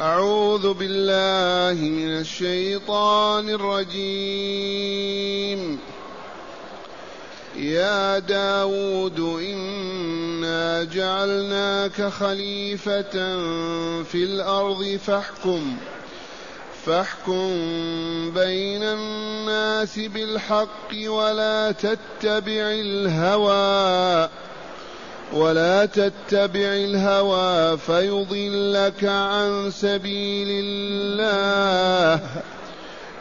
أعوذ بالله من الشيطان الرجيم. يا داود إنا جعلناك خليفة في الأرض فاحكم فاحكم بين الناس بالحق ولا تتبع الهوى. ولا تتبع الهوى فيضلك عن سبيل الله.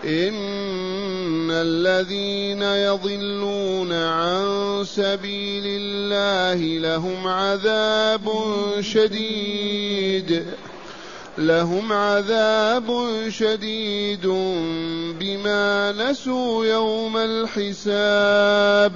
إن الذين يضلون عن سبيل الله لهم عذاب شديد. لهم عذاب شديد بما نسوا يوم الحساب.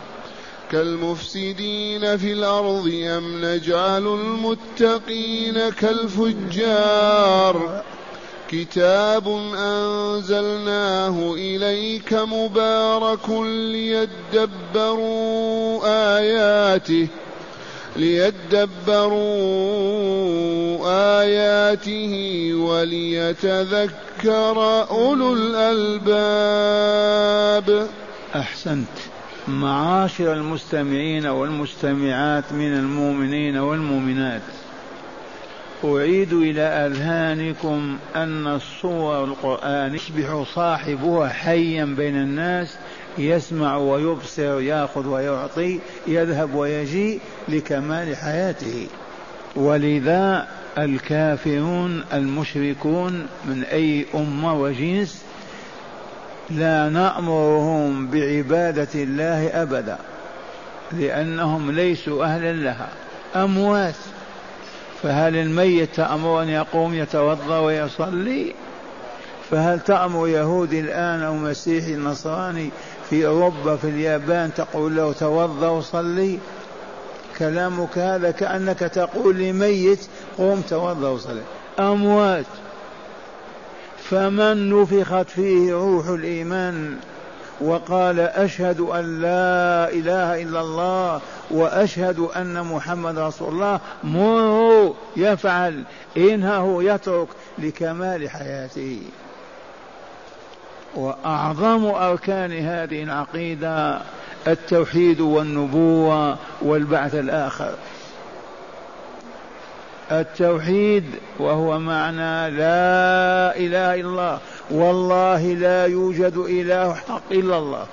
كالمفسدين في الأرض أم نجعل المتقين كالفجار؟ كتاب أنزلناه إليك مبارك ليدبروا آياته ليدبروا آياته وليتذكر أولو الألباب. أحسنت. معاشر المستمعين والمستمعات من المؤمنين والمؤمنات. أعيد إلى أذهانكم أن الصور القرآن يصبح صاحبها حيا بين الناس يسمع ويبصر يأخذ ويعطي يذهب ويجيء لكمال حياته. ولذا الكافرون المشركون من أي أمة وجنس لا نأمرهم بعبادة الله أبدا لأنهم ليسوا أهلا لها أموات. فهل الميت تأمر أن يقوم يتوضأ ويصلي؟ فهل تأمر يهودي الآن أو مسيحي نصراني في أوروبا في اليابان تقول له توضأ وصلي؟ كلامك هذا كأنك تقول لميت قوم توضأ وصلي. أموات. فمن نفخت فيه روح الإيمان وقال أشهد أن لا إله إلا الله وأشهد أن محمد رسول الله مره يفعل إنه يترك لكمال حياته. وأعظم أركان هذه العقيدة التوحيد والنبوة والبعث الآخر. التوحيد وهو معنى لا إله إلا الله. والله لا يوجد إله حق إلا الله.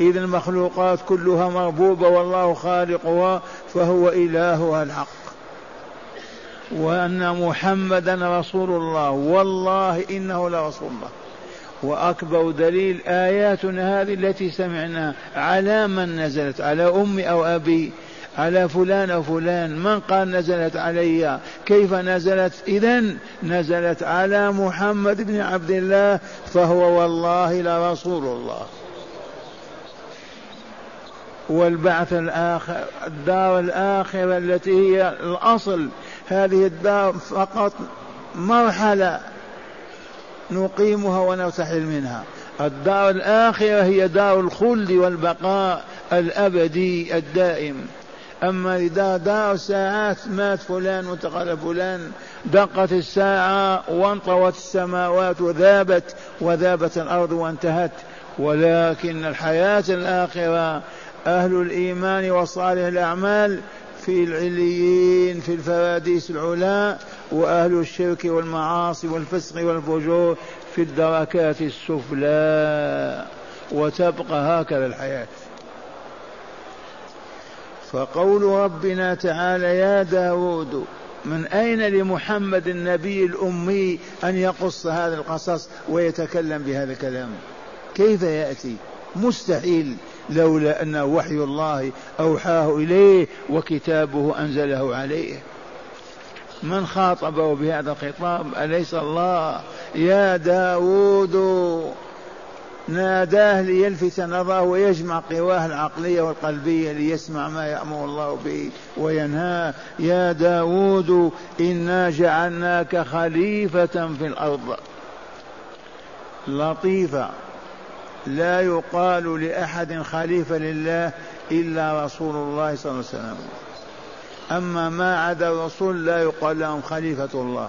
اذا المخلوقات كلها مربوبة والله خالقها فهو إلهها الحق. وأن محمدا رسول الله. والله إنه لرسول الله. وأكبر دليل آياتنا هذه التي سمعناها على من نزلت على أمي أو أبي. على فلان أو فلان من قال نزلت علي؟ كيف نزلت؟ إذا نزلت على محمد بن عبد الله فهو والله لرسول الله. والبعث الآخر الدار الآخرة التي هي الأصل هذه الدار فقط مرحلة نقيمها ونرتحل منها. الدار الآخرة هي دار الخلد والبقاء الأبدي الدائم. أما إذا دار ساعات مات فلان وانتقل فلان دقت الساعة وانطوت السماوات وذابت وذابت الأرض وانتهت. ولكن الحياة الآخرة أهل الإيمان وصالح الأعمال في العليين في الفراديس العلا وأهل الشرك والمعاصي والفسق والفجور في الدركات السفلى. وتبقى هكذا الحياة. فقول ربنا تعالى يا داود من أين لمحمد النبي الأمي أن يقص هذا القصص ويتكلم بهذا الكلام؟ كيف يأتي؟ مستحيل لولا أن وحي الله أوحاه إليه وكتابه أنزله عليه. من خاطبه بهذا الخطاب؟ أليس الله؟ يا داود! ناداه ليلفت نظره ويجمع قواه العقلية والقلبية ليسمع ما يأمر الله به وينهاه. يا داود إنا جعلناك خليفة في الأرض. لطيفة. لا يقال لأحد خليفة لله إلا رسول الله صلى الله عليه وسلم. أما ما عدا الرسول لا يقال لهم خليفة الله.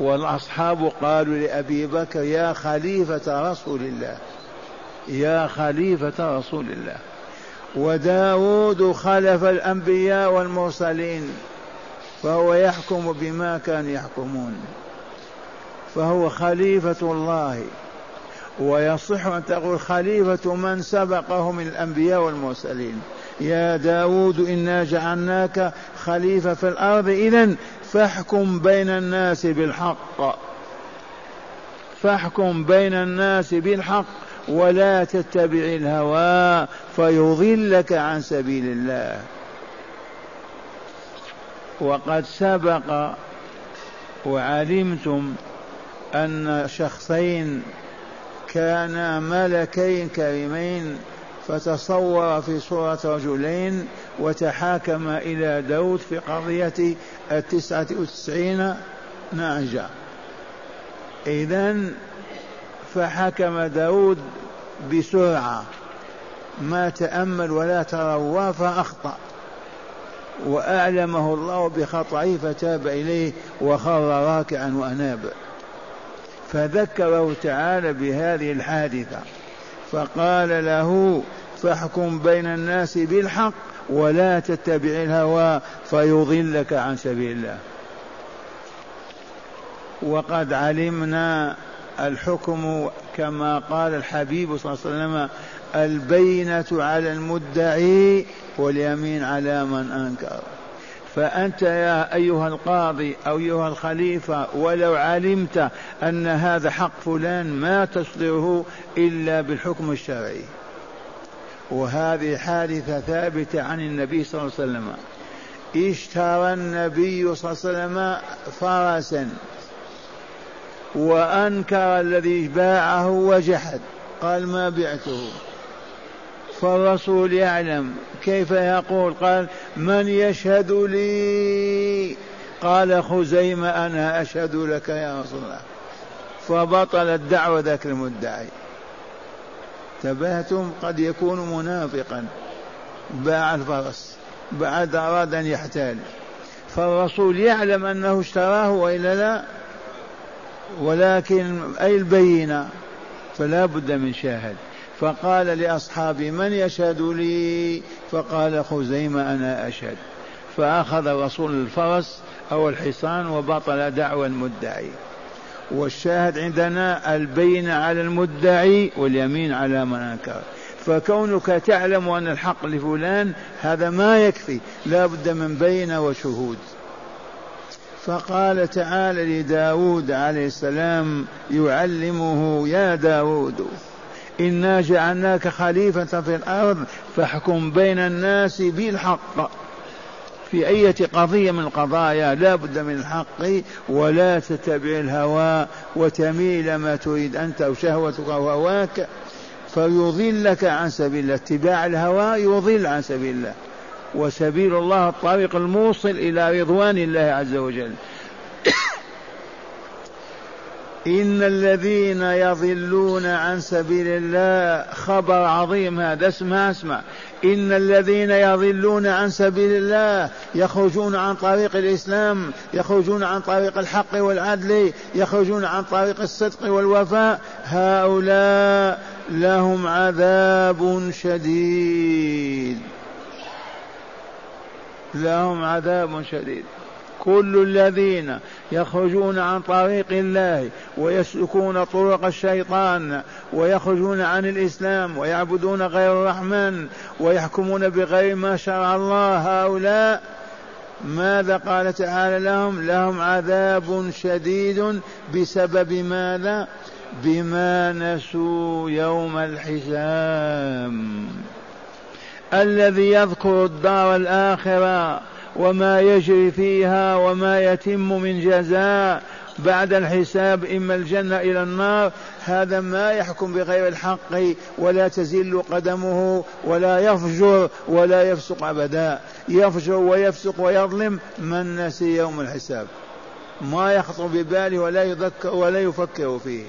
والأصحاب قالوا لأبي بكر يا خليفة رسول الله يا خليفة رسول الله. وداود خلف الأنبياء والمرسلين فهو يحكم بما كانوا يحكمون. فهو خليفة الله ويصح أن تقول خليفة من سبقه من الأنبياء والمرسلين. يا داود إنا جعلناك خليفة في الأرض إذا فاحكم بين الناس بالحق. فاحكم بين الناس بالحق ولا تتبع الهوى فيضلك عن سبيل الله. وقد سبق وعلمتم أن شخصين كانا ملكين كريمين فتصور في صورة رجلين وتحاكم إلى داود في قضية التسعة وتسعين نعجة إذا فحكم داود بسرعة. ما تأمل ولا تروى فأخطأ وأعلمه الله بخطئه فتاب إليه وخر راكعا وأناب. فذكره تعالى بهذه الحادثة. فقال له فاحكم بين الناس بالحق. ولا تتبع الهوى فيضلك عن سبيل الله. وقد علمنا الحكم كما قال الحبيب صلى الله عليه وسلم البينة على المدعي واليمين على من أنكر. فأنت يا أيها القاضي أو أيها الخليفة ولو علمت أن هذا حق فلان ما تصدره إلا بالحكم الشرعي. وهذه حادثة ثابتة عن النبي صلى الله عليه وسلم. اشترى النبي صلى الله عليه وسلم فرسا وأنكر الذي باعه وجحد. قال ما بعته؟ فالرسول يعلم كيف يقول. قال من يشهد لي؟ قال خزيمة أنا أشهد لك يا رسول الله. فبطلت دعوة ذاك المدعي. انتبهتم قد يكون منافقا. باع الفرس بعد أراد أن يحتال. فالرسول يعلم أنه اشتراه وإلا لا ولكن أي البينة؟ فلا بد من شاهد. فقال لأصحابه من يشهد لي؟ فقال خزيمة أنا أشهد. فأخذ الرسول الفرس أو الحصان وبطل دعوى المدعي. والشاهد عندنا البين على المدعي واليمين على من أنكر. فكونك تعلم أن الحق لفلان هذا ما يكفي. لا بد من بين وشهود. فقال تعالى لداود عليه السلام يعلمه يا داود إنا جعلناك خليفة في الأرض فاحكم بين الناس بالحق. في أية قضية من القضايا لا بد من الحق ولا تتبع الهوى وتميل ما تريد أنت أو شهوتك أو هواك فيضلك عن سبيل الله. اتباع الهوى يضل عن سبيل الله. وسبيل الله الطريق الموصل إلى رضوان الله عز وجل. إن الذين يضلون عن سبيل الله خبر عظيم هذا. اسمع اسمع. إن الذين يضلون عن سبيل الله يخرجون عن طريق الإسلام يخرجون عن طريق الحق والعدل يخرجون عن طريق الصدق والوفاء. هؤلاء لهم عذاب شديد. لهم عذاب شديد. كل الذين يخرجون عن طريق الله ويسلكون طرق الشيطان ويخرجون عن الإسلام ويعبدون غير الرحمن ويحكمون بغير ما شرع الله. هؤلاء ماذا قال تعالى لهم؟ لهم عذاب شديد. بسبب ماذا؟ بما نسوا يوم الحساب. الذي يذكر الدار الآخرة وما يجري فيها وما يتم من جزاء بعد الحساب إما الجنة إلى النار. هذا ما يحكم بغير الحق ولا تزل قدمه ولا يفجر ولا يفسق أبدا. يفجر ويفسق ويظلم من نسي يوم الحساب. ما يخطر بباله ولا يذكر ولا يفكر فيه.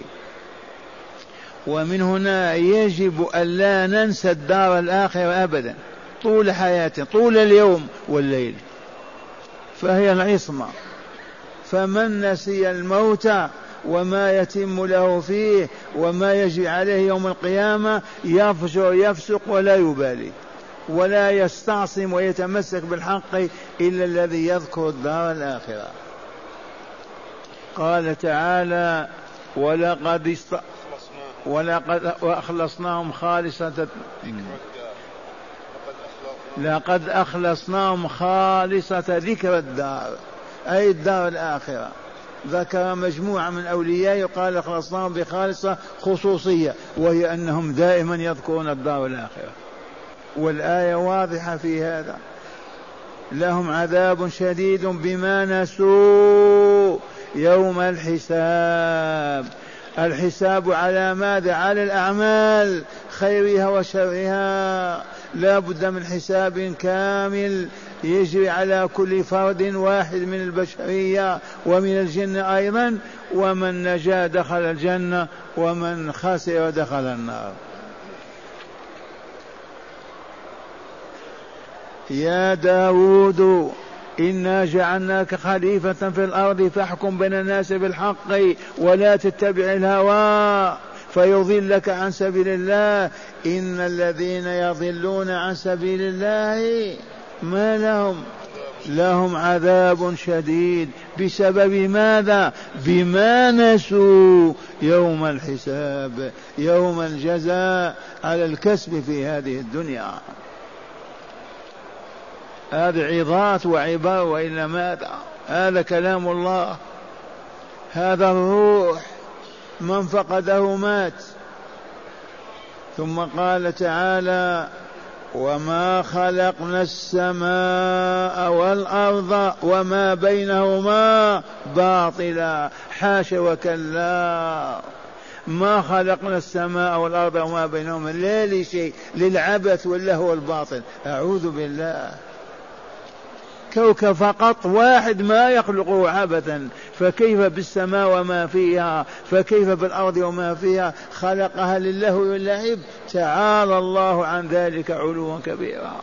ومن هنا يجب ألا ننسى الدار الآخرة أبدا. طول حياتنا طول اليوم والليل. فهي العصمة فمن نسي الموت وما يتم له فيه وما يجري عليه يوم القيامة يفجر يفسق ولا يبالي. ولا يستعصم ويتمسك بالحق إلا الذي يذكر الدار الآخرة. قال تعالى ولقد است... ولقد وأخلصناهم خالصة. لقد أخلصناهم خالصة ذكر الدار أي الدار الآخرة. ذكر مجموعة من أولياء قال أخلصناهم بخالصة خصوصية وهي أنهم دائما يذكرون الدار الآخرة. والآية واضحة في هذا. لهم عذاب شديد بما نسوا يوم الحساب. الحساب على ماذا؟ على الأعمال خيرها وشرها. لا بد من حساب كامل يجري على كل فرد واحد من البشرية ومن الجن أيضا ومن نجا دخل الجنة ومن خسر دخل النار. يا داود إنا جعلناك خليفة في الأرض فاحكم بين الناس بالحق ولا تتبع الهوى. فيضلك عن سبيل الله. إن الذين يضلون عن سبيل الله ما لهم؟ لهم عذاب شديد. بسبب ماذا؟ بما نسوا يوم الحساب يوم الجزاء على الكسب في هذه الدنيا. هذه عظات وعبار وإلا ماذا؟ هذا كلام الله. هذا الروح. من فقده مات. ثم قال تعالى وما خلقنا السماء والارض وما بينهما باطلا. حاش وكلا. ما خلقنا السماء والارض وما بينهما لا لشيء للعبث واللهو والباطل أعوذ بالله. كوكب فقط واحد ما يخلقه عبثا. فكيف بالسماء وما فيها؟ فكيف بالأرض وما فيها؟ خلقها لله واللعب تعالى الله عن ذلك علوا كبيرا.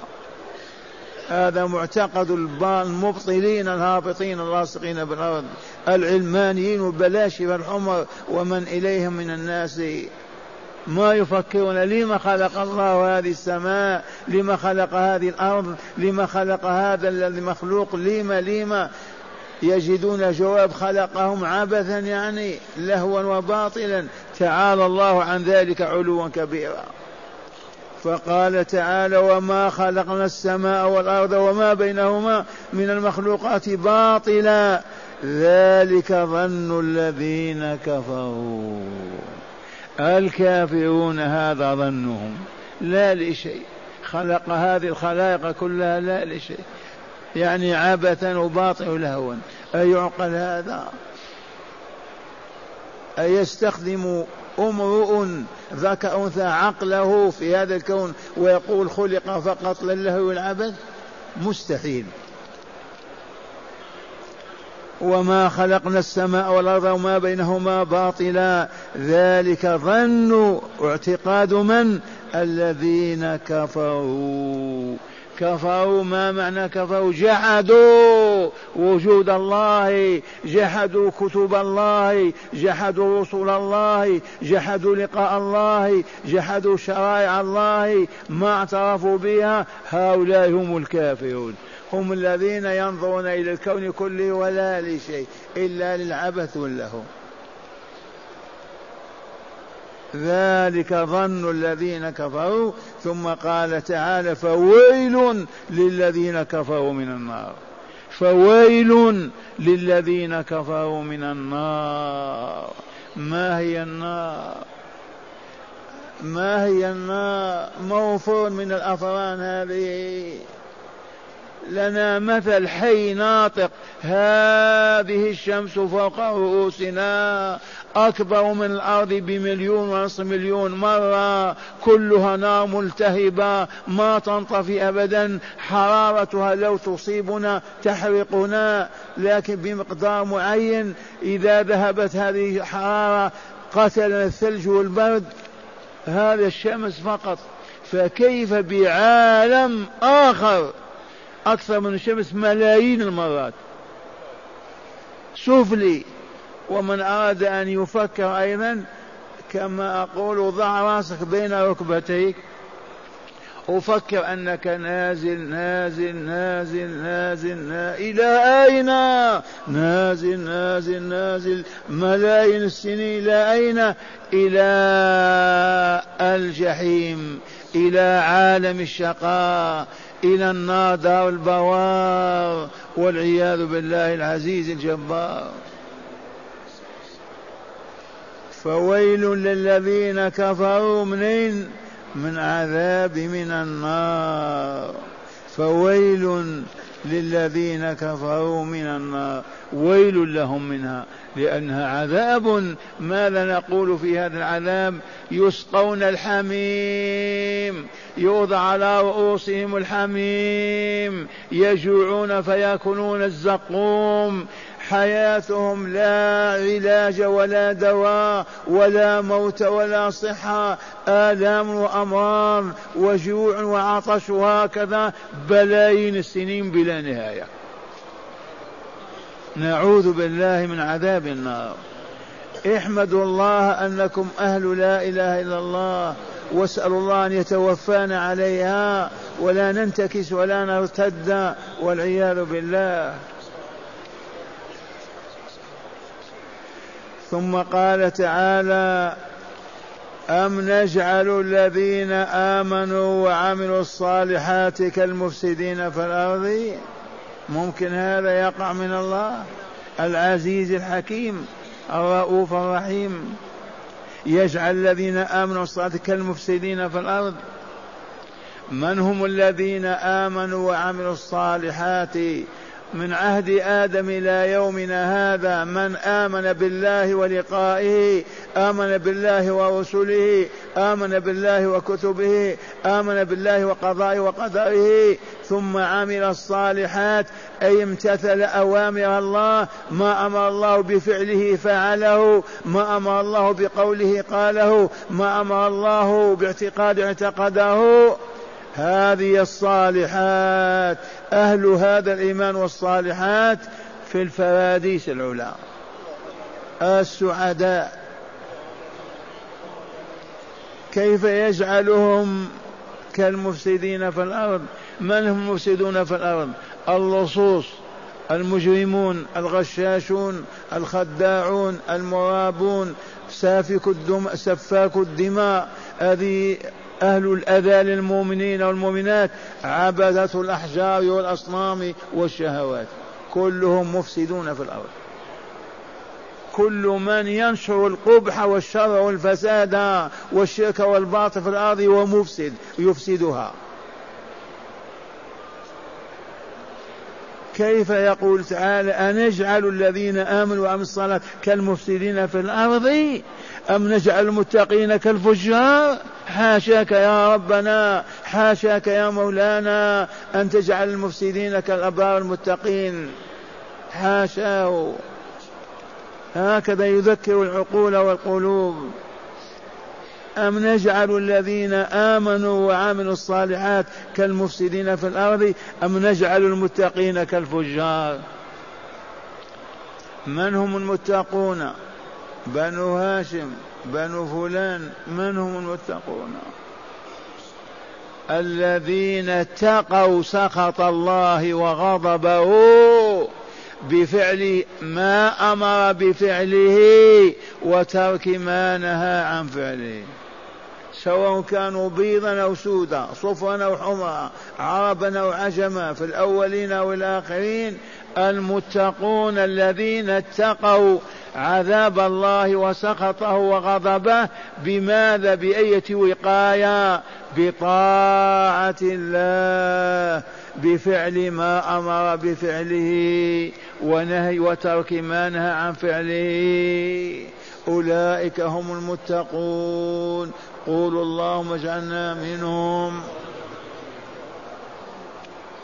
هذا معتقد المبطلين الهابطين الراسخين بالأرض. العلمانيين والبلاشفة الحمر ومن إليهم من الناس. ما يفكرون لما خلق الله هذه السماء لما خلق هذه الأرض لما خلق هذا الذي مخلوق لما لما يجدون جواب خلقهم عبثا يعني لهوا وباطلا. تعالى الله عن ذلك علوا كبيرا. فقال تعالى وما خلقنا السماء والأرض وما بينهما من المخلوقات باطلا. ذلك ظن الذين كفروا. الكافرون هذا ظنهم لا لشيء. خلق هذه الخلائق كلها لا لشيء. يعني عبثا وباطل لهوا. أيعقل هذا؟ أيستخدم امرؤ ذاك أنثى عقله في هذا الكون ويقول خلق فقط للهو والعبث مستحيل. وما خلقنا السماء والأرض وما بينهما باطلا. ذلك ظن اعتقاد من؟ الذين كفروا. كفروا ما معنى كفروا؟ جحدوا وجود الله جحدوا كتب الله جحدوا رسل الله جحدوا لقاء الله جحدوا شرائع الله ما اعترفوا بها. هؤلاء هم الكافرون. هم الذين ينظرون إلى الكون كله ولا لشيء إلا للعبث واللهو. ذلك ظن الذين كفروا ثم قال تعالى فويل للذين كفروا من النار. فويل للذين كفروا من النار. ما هي النار؟ ما هي النار؟ موفور من الافران هذه. لنا مثل حي ناطق. هذه الشمس فوق رؤوسنا. أكبر من الأرض بمليون ونصف مليون مرة. كلها نار ملتهبة. ما تنطفي أبدا. حرارتها لو تصيبنا تحرقنا. لكن بمقدار معين إذا ذهبت هذه الحرارة قتلنا الثلج والبرد. هذا الشمس فقط. فكيف بعالم آخر؟ أكثر من الشمس ملايين المرات. سفلي ومن أراد أن يفكر أيضا كما أقول ضع راسك بين ركبتيك. وفكر أنك نازل نازل نازل نازل, نازل إلى أين؟ نازل نازل نازل. ملايين السنين إلى أين؟ إلى الجحيم إلى عالم الشقاء. إلى النار دار البوار والعياذ بالله العزيز الجبار. فويل للذين كفروا منين من عذاب من النار. فويل للذين كفروا من النار. ويل لهم منها لأنها عذاب. ماذا نقول في هذا العذاب؟ يسقون الحميم يوضع على رؤوسهم الحميم يجوعون فيأكلون الزقوم. حياتهم لا علاج ولا دواء ولا موت ولا صحة. آلام وأمراض وجوع وعطش وهكذا بلايين السنين بلا نهاية. نعوذ بالله من عذاب النار. احمدوا الله أنكم أهل لا إله إلا الله. واسألوا الله أن يتوفانا عليها ولا ننتكس ولا نرتد والعياذ بالله. ثم قال تعالى أم نجعل الذين آمنوا وعملوا الصالحات كالمفسدين في الأرض؟ ممكن هذا يقع من الله؟ العزيز الحكيم الرؤوف الرحيم. يجعل الذين آمنوا الصالحات كالمفسدين في الأرض. من هم الذين آمنوا وعملوا الصالحات؟ من عهد آدم إلى يومنا هذا من آمن بالله ولقائه آمن بالله ورسله آمن بالله وكتبه آمن بالله وقضائه وقدره ثم عمل الصالحات أي امتثل أوامر الله ما أمر الله بفعله فعله ما أمر الله بقوله قاله ما أمر الله باعتقاد اعتقده. هذه الصالحات أهل هذا الإيمان والصالحات في الفراديس العلا. السعداء. كيف يجعلهم كالمفسدين في الأرض؟ من هم المفسدون في الأرض؟ اللصوص المجرمون الغشاشون الخداعون المرابون سافك الدم سفاك الدماء. هذه أهل الأذى للمؤمنين والمؤمنات عبدة الأحجار والأصنام والشهوات. كلهم مفسدون في الأرض. كل من ينشر القبح والشر والفساد والشرك والباطل في الأرض ومفسد يفسدها. كيف يقول تعالى أنجعل الذين آمنوا وعملوا الصلاة كالمفسدين في الأرض أم نجعل المتقين كالفجار؟ حاشاك يا ربنا حاشاك يا مولانا أن تجعل المفسدين كالأبرار المتقين. حاشاه. هكذا يذكر العقول والقلوب. أم نجعل الذين آمنوا وعملوا الصالحات كالمفسدين في الأرض أم نجعل المتقين كالفجار؟ من هم المتقون؟ بنو هاشم بنو فلان من هم المتقون؟ الذين اتقوا سخط الله وغضبه بفعل ما أمر بفعله وترك ما نهى عن فعله. سواء كانوا بيضا أو سودا صفرا أو حمرا عربا أو عجما في الأولين أو الآخرين المتقون الذين اتقوا عذاب الله وسخطه وغضبه بماذا؟ بأية وقاية؟ بطاعة الله بفعل ما أمر بفعله ونهي وترك ما نهى عن فعله. أولئك هم المتقون. قولوا اللهم اجعلنا منهم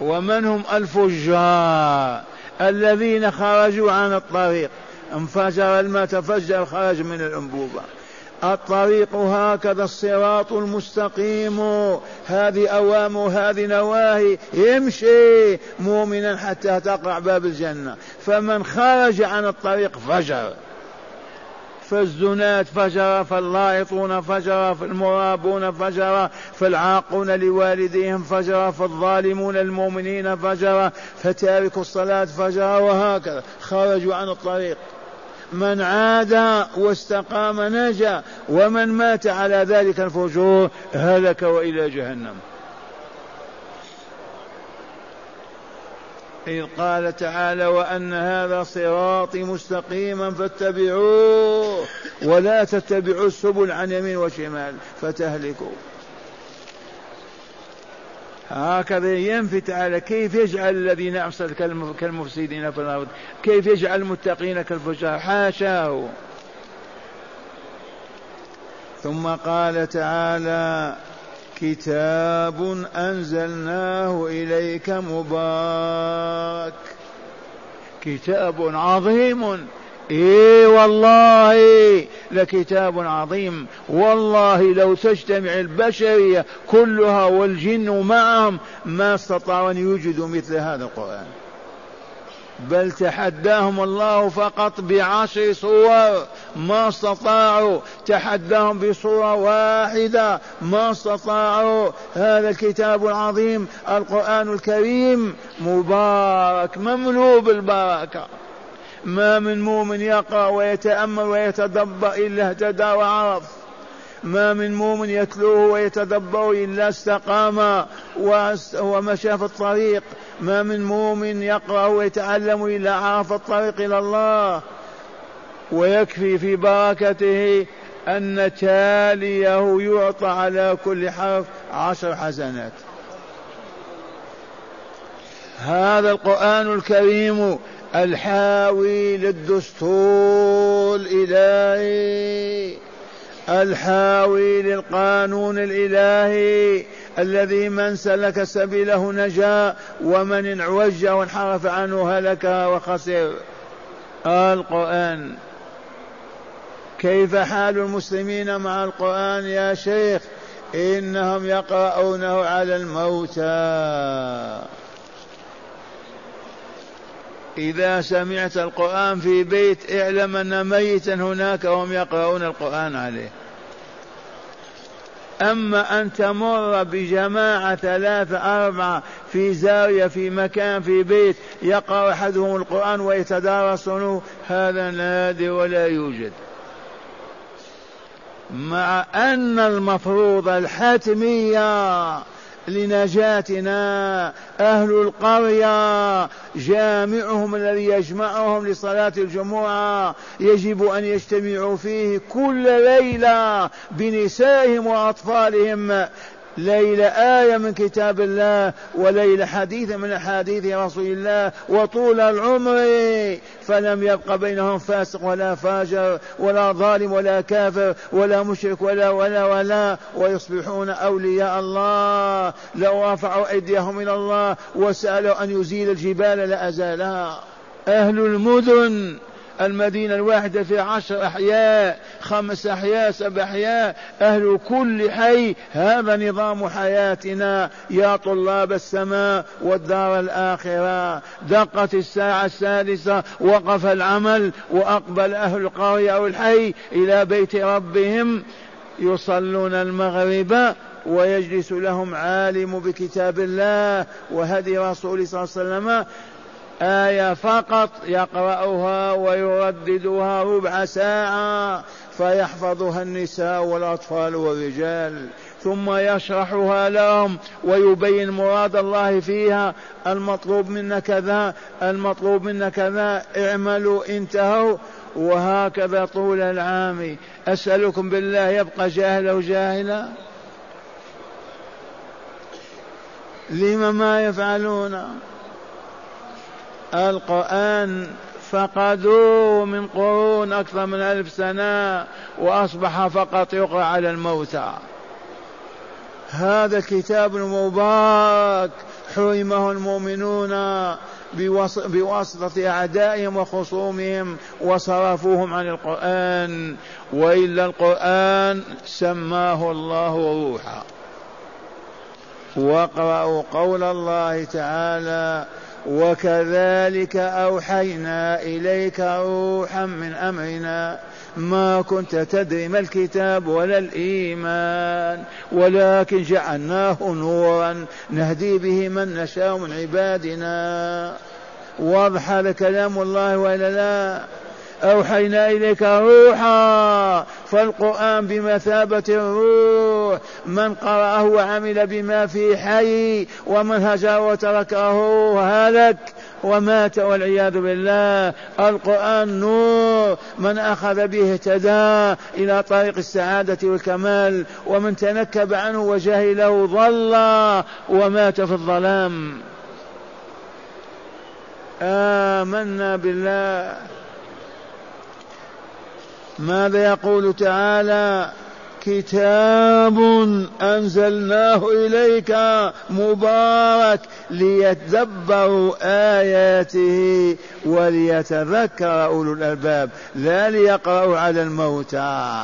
ومن هم الفجار الذين خرجوا عن الطريق انفجر الماء تفجر خرج من الأنبوبة. الطريق هكذا الصراط المستقيم. هذه أوامر هذه نواهي. يمشي مؤمنا حتى تقرع باب الجنة. فمن خرج عن الطريق فجر. فالزنات فجر فاللايطون فجر فالمرابون فجر فالعاقون لوالديهم فجر فالظالمون المؤمنين فجر فتارك الصلاة فجر وهكذا. خرجوا عن الطريق. من عاد واستقام نجا ومن مات على ذلك الفجور هلك وإلى جهنم. إذ قال تعالى وأن هذا صراطي مستقيما فاتبعوه ولا تتبعوا السبل عن يمين وشمال فتهلكوا. هكذا ينفي تعالى كيف يجعل الذين أفسد كالمفسدين في الأرض كيف يجعل المتقين كالفجار. حاشاه. ثم قال تعالى كتاب أنزلناه إليك مبارك. كتاب عظيم. اي والله لكتاب عظيم. والله لو تجتمع البشرية كلها والجن معهم ما استطاعوا أن يوجدوا مثل هذا القرآن. بل تحداهم الله فقط بعشر صور ما استطاعوا. تحداهم بصورة واحدة ما استطاعوا. هذا الكتاب العظيم القرآن الكريم. مبارك مملوء بالبركة. ما من مؤمن يقرأ ويتأمل ويتدبر إلا اهتدى وعرف. ما من مؤمن يتلوه ويتدبر إلا استقام ومشى في الطريق. ما من مؤمن يقرأ ويتعلم إلا عرف الطريق إلى الله. ويكفي في بركته أن تاليه يعطى على كل حرف عشر حسنات هذا القرآن الكريم الحاوي للدستور الإلهي الحاوي للقانون الإلهي الذي من سلك سبيله نجا ومن انعوج وانحرف عنه هلك وخسر. القرآن. كيف حال المسلمين مع القرآن يا شيخ؟ إنهم يقرؤونه على الموتى. إذا سمعت القرآن في بيت اعلم أن ميتا هناك وهم يقرؤون القرآن عليه. أما أن تمر بجماعة ثلاثة أربعة في زاوية في مكان في بيت يقرأ أحدهم القرآن ويتدارسونه هذا نادر ولا يوجد. مع أن المفروض الحتمية لنجاتنا. أهل القرية جامعهم الذي يجمعهم لصلاة الجمعة. يجب أن يجتمعوا فيه كل ليلة بنسائهم وأطفالهم. ليلة آية من كتاب الله وليلة حديث من أحاديث رسول الله وطول العمر. فلم يبق بينهم فاسق ولا فاجر ولا ظالم ولا كافر ولا مشرك ولا ولا ولا. ويصبحون أولياء الله. لو رفعوا أيديهم إلى الله وسألوا أن يزيل الجبال لأزالها أهل المدن المدينة الواحدة في عشر أحياء خمس أحياء سبع أحياء. أهل كل حي هذا نظام حياتنا. يا طلاب السماء والدار الآخرة. دقت الساعة السادسة وقف العمل وأقبل أهل القرية أو الحي إلى بيت ربهم. يصلون المغرب ويجلس لهم عالم بكتاب الله وهدي رسول صلى الله عليه وسلم. آية فقط يقرأها ويرددها ربع ساعة فيحفظها النساء والأطفال والرجال ثم يشرحها لهم ويبين مراد الله فيها المطلوب منا كذا المطلوب منا كذا اعملوا انتهوا. وهكذا طول العام. أسألكم بالله يبقى جاهلا وجاهلا. لم ما يفعلون. القرآن فقدوه من قرون أكثر من ألف سنة وأصبح فقط يقرأ على الموتى. هذا الكتاب المبارك حرمه المؤمنون بواسطة أعدائهم وخصومهم وصرفوهم عن القرآن وإلا القرآن سماه الله روحا واقرأوا قول الله تعالى وكذلك أوحينا إليك روحا من أمرنا. ما كنت تدري ما الكتاب ولا الإيمان ولكن جعلناه نورا نهدي به من نشاء من عبادنا. واضح هذا كلام الله وإلا لا؟ أوحينا إليك روحا فالقرآن بمثابة الروح. من قرأه وعمل بما فيه حي ومن هجر وتركه هلك ومات والعياذ بالله. القرآن نور من أخذ به اهتدى إلى طريق السعادة والكمال ومن تنكب عنه وجهله ضل ومات في الظلام. آمنا بالله. ماذا يقول تعالى؟ كتاب أنزلناه إليك مبارك ليتدبروا آياته وليتذكر أولو الألباب لا ليقرأوا على الموتى.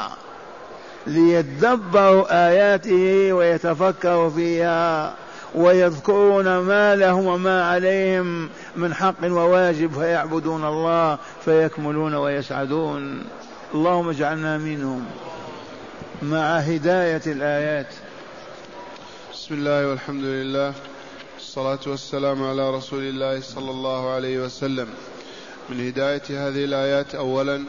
ليتدبروا آياته ويتفكروا فيها ويذكرون ما لهم وما عليهم من حق وواجب فيعبدون الله فيكملون ويسعدون. اللهم اجعلنا منهم مع هداية الآيات. بسم الله والحمد لله. الصلاة والسلام على رسول الله صلى الله عليه وسلم. من هداية هذه الآيات أولا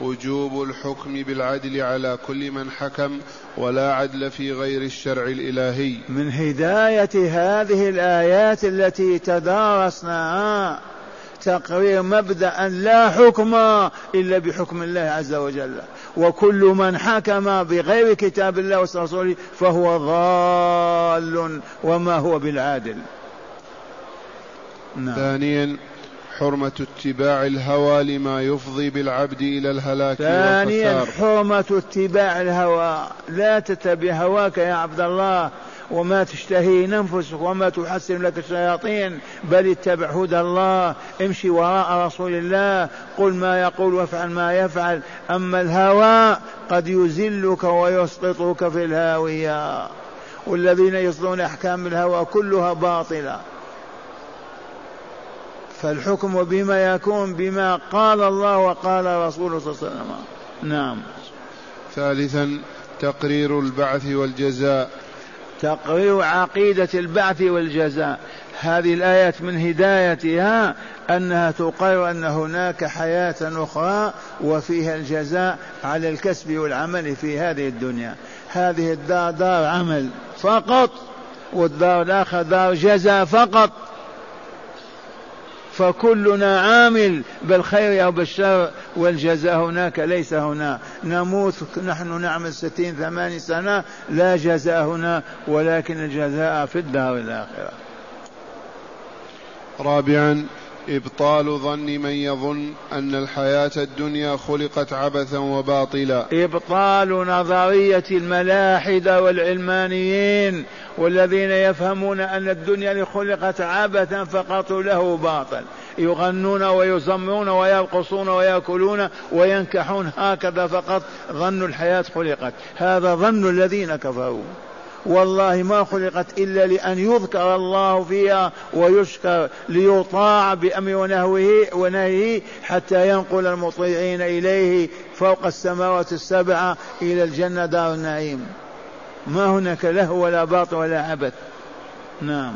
وجوب الحكم بالعدل على كل من حكم ولا عدل في غير الشرع الإلهي. من هداية هذه الآيات التي تدارسناها تقرير مبدأ لا حكم إلا بحكم الله عز وجل. وكل من حكم بغير كتاب الله ورسوله فهو ضال وما هو بالعادل. نعم. ثانيا حرمة اتباع الهوى لما يفضي بالعبد إلى الهلاك ثانيا حرمة اتباع الهوى. لا تتبع هواك يا عبد الله. وما تشتهي نفسك وما تحسن لك الشياطين بل اتبع هدى الله امشي وراء رسول الله قل ما يقول وافعل ما يفعل. أما الهوى قد يزلك ويسقطك في الهاوية. والذين يصلون أحكام الهوى كلها باطلة. فالحكم بما يكون بما قال الله وقال رسوله صلى الله عليه وسلم. نعم. ثالثا تقرير البعث والجزاء. تقرير عقيدة البعث والجزاء. هذه الآيات من هدايتها أنها تقرر أن هناك حياة أخرى وفيها الجزاء على الكسب والعمل في هذه الدنيا. هذه الدار دار عمل فقط والدار الآخر دار جزاء فقط. فكلنا عامل بالخير أو بالشر والجزاء هناك ليس هنا. نموت نحن نعمل ستين ثمانين سنة لا جزاء هنا ولكن الجزاء في الدار الآخرة. رابعا إبطال ظن من يظن أن الحياة الدنيا خلقت عبثا وباطلا. إبطال نظرية الملاحدة والعلمانيين والذين يفهمون أن الدنيا خلقت عبثا فقط له باطل. يغنون ويزمرون ويرقصون ويأكلون وينكحون هكذا فقط ظن الحياة خلقت. هذا ظن الذين كفروا. والله ما خلقت إلا لأن يذكر الله فيها ويشكر ليطاع بأمر ونهوه ونهيه حتى ينقل المطيعين إليه فوق السماوات السبعة إلى الجنة دار النعيم. ما هناك له ولا باطل ولا عبث. نعم.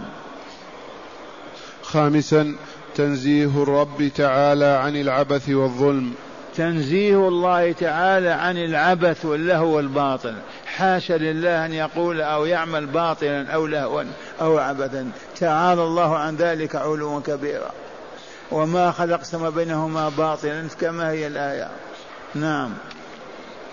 خامسا تنزيه الرب تعالى عن العبث والظلم. تنزيه الله تعالى عن العبث واللهو والباطل. حاشا لله أن يقول أو يعمل باطلا أو لهوا أو عبثا. تعالى الله عن ذلك علوا كبيرا. وما خلق سما بينهما باطلا كما هي الآية. نعم.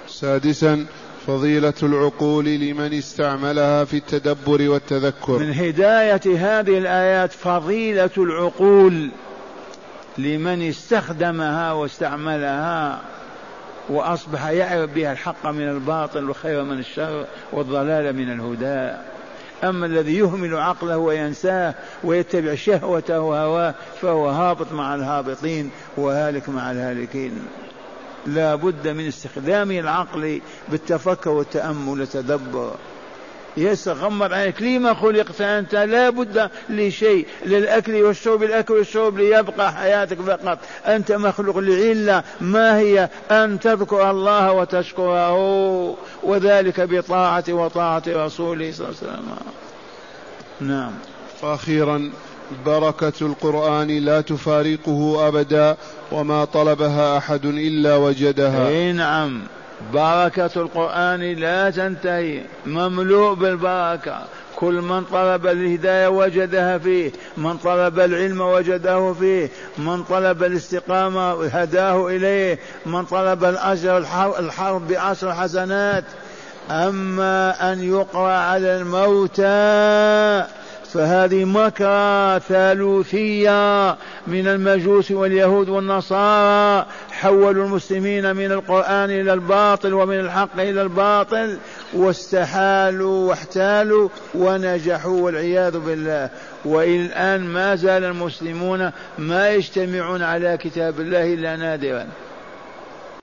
سادسا فضيلة العقول لمن استعملها في التدبر والتذكر. من هداية هذه الآيات فضيلة العقول لمن استخدمها واستعملها. وأصبح يعرف بها الحق من الباطل والخير من الشر والضلال من الهدى. أما الذي يهمل عقله وينساه ويتبع شهوته وهواه فهو هابط مع الهابطين وهالك مع الهالكين. لا بد من استخدام العقل بالتفكر والتأمل والتدبر. يستغمر عليك. لما خلقت أنت؟ لا بد لشيء للأكل والشرب. الأكل والشرب ليبقى حياتك فقط. أنت مخلوق لعلة. ما هي؟ أن تذكر الله وتشكره. وذلك بطاعة وطاعة رسوله صلى الله عليه وسلم. نعم. وأخيرا بركة القرآن لا تفارقه أبدا وما طلبها أحد إلا وجدها. اي نعم. بركة القرآن لا تنتهي مملوء بالبركة. كل من طلب الهداية وجدها فيه من طلب العلم وجده فيه من طلب الاستقامة هداه إليه من طلب الأجر الحرب بعشر حسنات أما أن يقرأ على الموتى فهذه مكرة ثالوثية من المجوس واليهود والنصارى. حولوا المسلمين من القرآن إلى الباطل ومن الحق إلى الباطل. واستحالوا واحتالوا ونجحوا والعياذ بالله. وإلى الآن ما زال المسلمون ما يجتمعون على كتاب الله إلا نادرا.